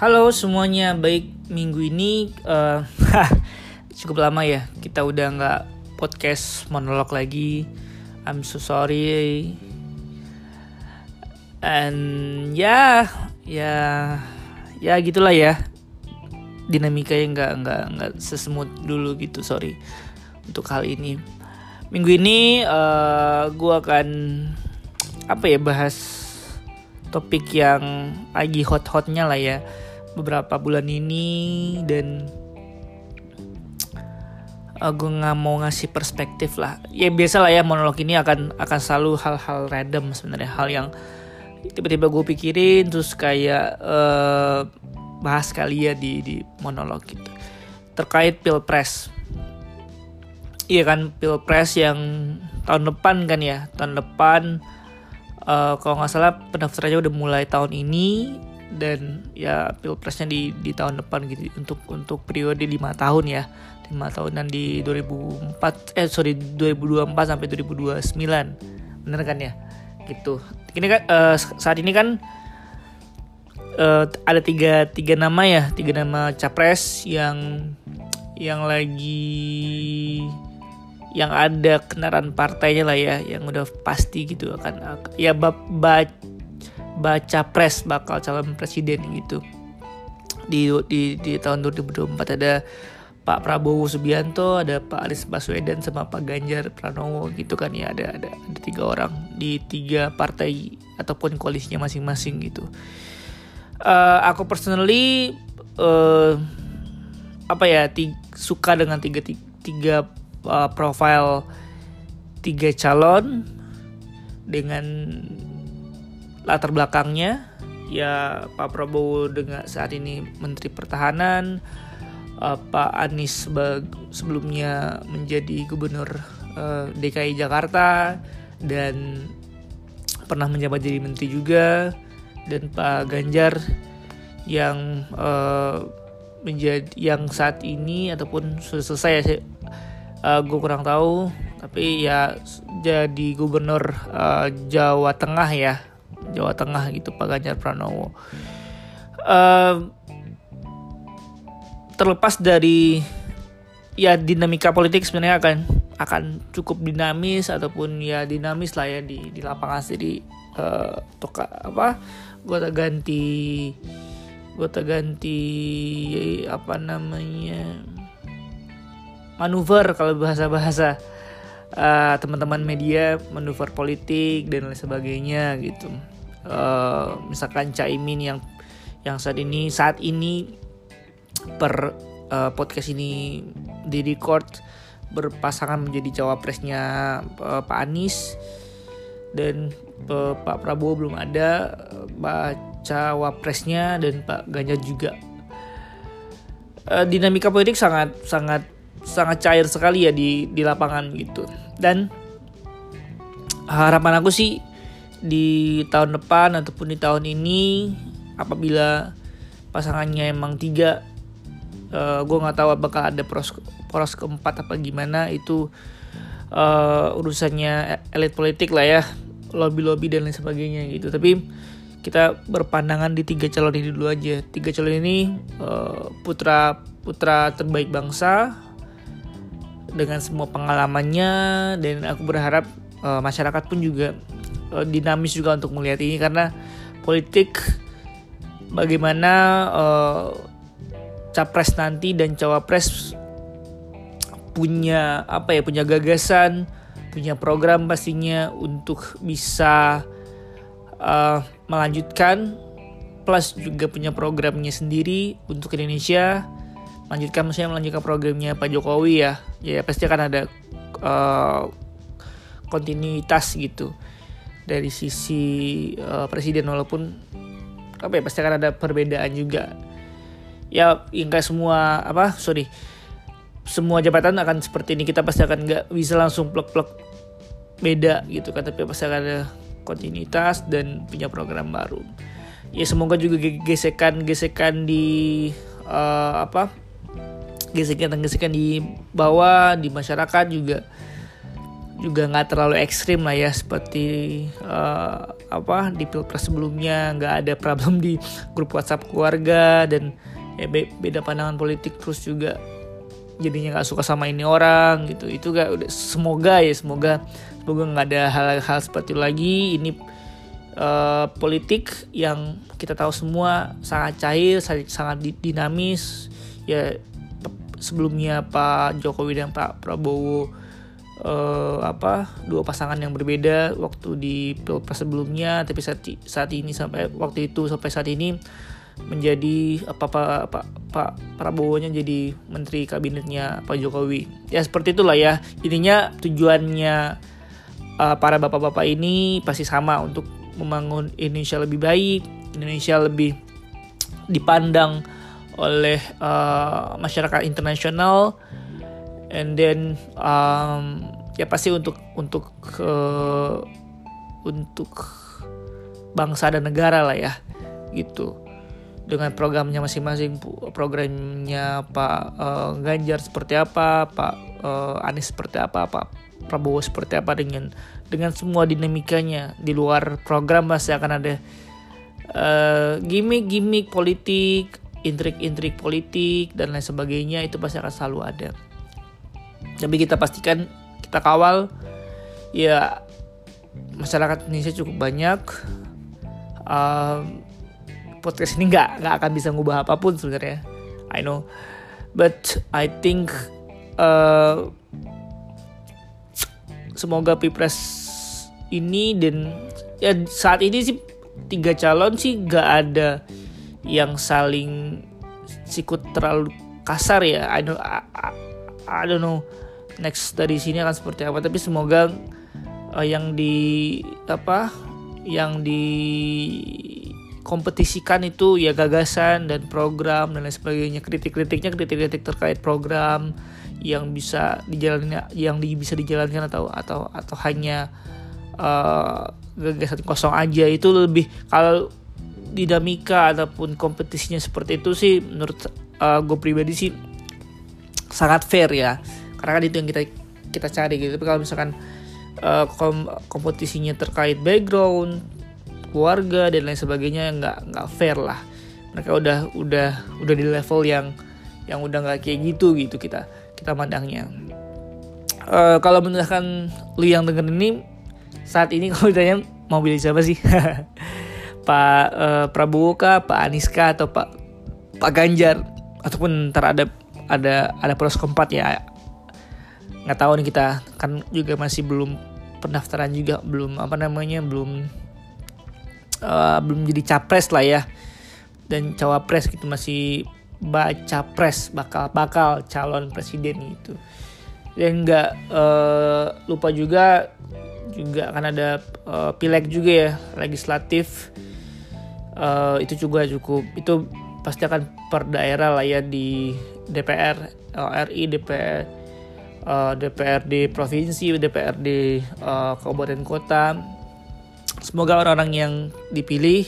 Halo semuanya, baik minggu ini uh, cukup lama ya kita udah nggak podcast monolog lagi. I'm so sorry. And ya, ya, ya gitulah ya. Dinamikanya nggak nggak nggak sesemut dulu gitu, sorry untuk hal ini. Minggu ini uh, gue akan apa ya bahas topik yang lagi hot-hotnya lah ya beberapa bulan ini dan aku nggak mau ngasih perspektif lah. Ya biasa lah ya monolog ini akan akan selalu hal-hal random sebenarnya. Hal yang tiba-tiba gue pikirin terus kayak uh, bahas kali ya di di monolog gitu. Terkait pilpres. Iya kan pilpres yang tahun depan kan ya. Tahun depan uh, kalau nggak salah pendaftarannya udah mulai tahun ini dan ya pilpresnya di di tahun depan gitu untuk untuk periode lima tahun ya. Lima tahunan di 2004 eh sorry 2024 sampai 2029 bener kan ya? Gitu. Ini kan uh, saat ini kan uh, ada tiga tiga nama ya tiga nama capres yang yang lagi yang ada kendaraan partainya lah ya yang udah pasti gitu akan ya baca baca pres bakal calon presiden gitu di di di tahun 2024 ada Pak Prabowo Subianto, ada Pak Anies Baswedan sama Pak Ganjar Pranowo gitu kan ya ada ada ada tiga orang di tiga partai ataupun koalisinya masing-masing gitu. Uh, aku personally uh, apa ya suka dengan tiga tiga, tiga uh, profile tiga calon dengan latar belakangnya ya Pak Prabowo dengan saat ini Menteri Pertahanan uh, Pak Anies sebelumnya menjadi Gubernur uh, DKI Jakarta dan pernah menjabat jadi Menteri juga dan Pak Ganjar yang uh, menjadi yang saat ini ataupun sudah selesai ya uh, gue kurang tahu tapi ya jadi gubernur uh, Jawa Tengah ya Jawa Tengah gitu Pak Ganjar Pranowo. Uh, terlepas dari ya dinamika politik sebenarnya akan akan cukup dinamis ataupun ya dinamis lah ya di di lapangan sendiri. Uh, toka apa gue ganti gue ganti apa namanya manuver kalau bahasa-bahasa uh, teman-teman media manuver politik dan lain sebagainya gitu uh, misalkan Caimin yang yang saat ini saat ini per uh, podcast ini di record berpasangan menjadi cawapresnya uh, Pak Anies dan uh, Pak Prabowo belum ada baca wapresnya dan Pak Ganjar juga. Uh, dinamika politik sangat sangat sangat cair sekali ya di di lapangan gitu. Dan harapan aku sih di tahun depan ataupun di tahun ini apabila pasangannya emang tiga uh, eh, gue nggak tahu apakah ada poros poros keempat apa gimana. Itu uh, urusannya elit politik lah ya lobby lobby dan lain sebagainya gitu. Tapi kita berpandangan di tiga calon ini dulu aja. Tiga calon ini uh, putra putra terbaik bangsa dengan semua pengalamannya dan aku berharap uh, masyarakat pun juga uh, dinamis juga untuk melihat ini karena politik bagaimana uh, capres nanti dan cawapres punya apa ya punya gagasan punya program pastinya untuk bisa uh, melanjutkan plus juga punya programnya sendiri untuk Indonesia. Lanjutkan maksudnya melanjutkan programnya Pak Jokowi ya. Ya pasti akan ada uh, kontinuitas gitu dari sisi uh, presiden walaupun apa ya pasti akan ada perbedaan juga. Ya enggak semua apa sorry semua jabatan akan seperti ini. Kita pasti akan nggak bisa langsung plek-plek beda gitu kan tapi pasti akan ada kontinuitas dan punya program baru. Ya semoga juga gesekan-gesekan di uh, apa gesekan-gesekan di bawah di masyarakat juga juga nggak terlalu ekstrim lah ya seperti uh, apa di pilpres sebelumnya nggak ada problem di grup WhatsApp keluarga dan ya be beda pandangan politik terus juga jadinya nggak suka sama ini orang gitu. Itu gak udah semoga ya semoga semoga nggak ada hal-hal seperti itu lagi. Ini uh, politik yang kita tahu semua sangat cair sangat dinamis. Ya sebelumnya Pak Jokowi dan Pak Prabowo uh, apa dua pasangan yang berbeda waktu di pilpres sebelumnya tapi saat saat ini sampai waktu itu sampai saat ini menjadi apa apa pak pak Prabowo nya jadi menteri kabinetnya Pak Jokowi. Ya seperti itulah ya. Intinya tujuannya uh, para bapak-bapak ini pasti sama untuk membangun Indonesia lebih baik Indonesia lebih dipandang oleh uh, masyarakat internasional and then um, ya pasti untuk untuk uh, untuk bangsa dan negara lah ya gitu. Dengan programnya masing-masing programnya Pak uh, Ganjar seperti apa Pak uh, Anies seperti apa Pak Prabowo seperti apa dengan dengan semua dinamikanya di luar program pasti akan ada uh, gimmick-gimmick politik intrik-intrik politik dan lain sebagainya itu pasti akan selalu ada tapi kita pastikan kita kawal. Ya masyarakat Indonesia cukup banyak. Um, podcast ini nggak nggak akan bisa ngubah apa pun sebenarnya. I know. But I think uh, semoga pilpres ini dan ya saat ini sih tiga calon sih nggak ada yang saling sikut terlalu kasar ya. I don't I, I, I don't know next dari sini akan seperti apa. Tapi semoga uh, yang di apa yang di kompetisikan itu ya gagasan dan program dan lain sebagainya. Kritik-kritiknya kritik-kritik terkait program yang bisa dijalankan yang di, bisa dijalankan atau atau atau hanya uh, gagasan kosong aja. Itu lebih kalau dinamika ataupun kompetisinya seperti itu sih menurut uh, gue pribadi sih sangat fair ya karena kan itu yang kita kita cari gitu. Tapi kalau misalkan uh, kom kompetisinya terkait background keluarga dan lain sebagainya nggak nggak fair lah. Mereka udah udah udah di level yang yang udah nggak kayak gitu gitu kita kita mandangnya. Uh, kalau misalkan lu yang denger ini saat ini kalau ditanya mau pilih siapa sih? Pak uh, Prabowo kah Pak Anies kah atau Pak Pak Ganjar? Ataupun ntar ada ada ada keempat ya nggak tahu nih kita kan juga masih belum pendaftaran juga belum apa namanya belum uh, belum jadi capres lah ya. Dan cawapres gitu masih baca pres bakal bakal calon presiden gitu. Dan nggak uh, lupa juga juga akan ada uh, pileg juga ya legislatif. Uh, itu juga cukup itu pasti akan per daerah lah ya di DPR RI DPR uh, eh, DPRD provinsi, DPRD uh, eh, kabupaten kota. Semoga orang-orang yang dipilih,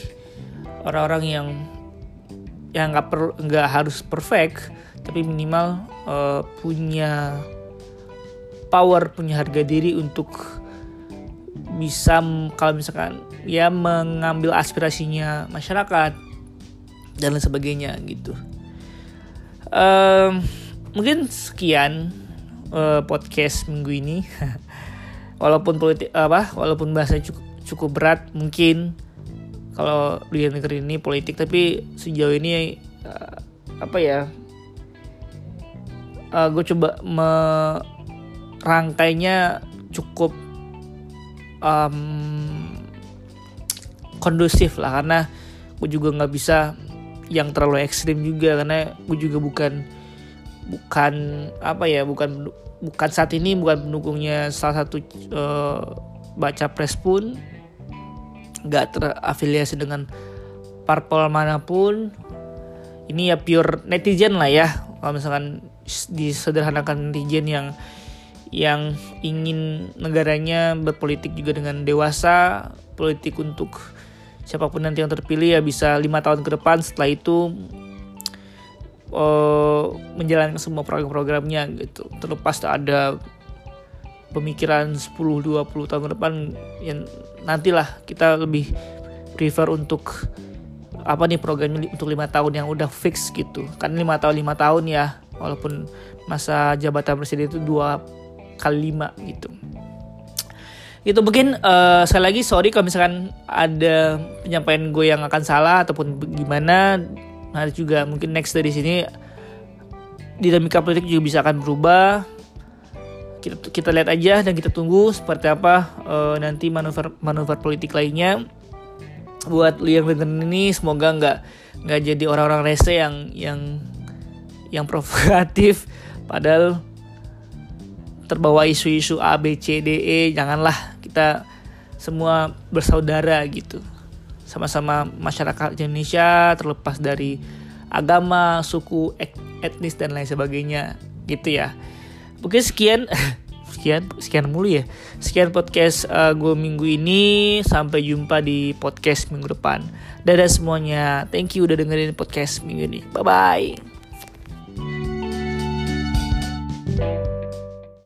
orang-orang yang yang nggak perlu nggak harus perfect, tapi minimal uh, punya power, punya harga diri untuk bisa kalau misalkan ya mengambil aspirasinya masyarakat dan lain sebagainya gitu. Um, mungkin sekian uh, podcast minggu ini. walaupun politik apa, walaupun bahasa cukup cukup berat mungkin kalau di negeri ini politik, tapi sejauh ini uh, apa ya? Uh, gue coba merangkainya cukup um, kondusif lah karena gue juga nggak bisa yang terlalu ekstrim juga karena gue juga bukan bukan apa ya bukan bukan saat ini bukan pendukungnya salah satu uh, baca pres pun nggak terafiliasi dengan parpol mana pun. Ini ya pure netizen lah ya. Kalau misalkan disederhanakan netizen yang yang ingin negaranya berpolitik juga dengan dewasa politik untuk siapa pun nanti yang terpilih ya bisa lima tahun ke depan. Setelah itu uh, menjalankan semua program-programnya gitu. Terlepas ada pemikiran 10-20 tahun ke depan yang nantilah kita lebih prefer untuk apa nih program untuk lima tahun yang udah fix gitu. Kan lima tahun lima tahun ya walaupun masa jabatan presiden itu dua kali lima gitu. Itu mungkin uh, sekali lagi sorry kalau misalkan ada penyampaian gue yang akan salah ataupun gimana nanti juga. Mungkin next dari sini dinamika politik juga bisa akan berubah. Kita kita lihat aja dan kita tunggu seperti apa uh, nanti manuver manuver politik lainnya. Buat yang dengerin ini semoga nggak nggak jadi orang-orang rese yang yang yang provokatif. Padahal terbawa isu-isu A B C D E janganlah kita semua bersaudara gitu sama-sama masyarakat Indonesia terlepas dari agama, suku, etnis dan lain sebagainya gitu ya. Oke sekian sekian sekian mulu ya. Sekian podcast uh, gue minggu ini sampai jumpa di podcast minggu depan. Dadah semuanya. Thank you udah dengerin podcast minggu ini. Bye bye.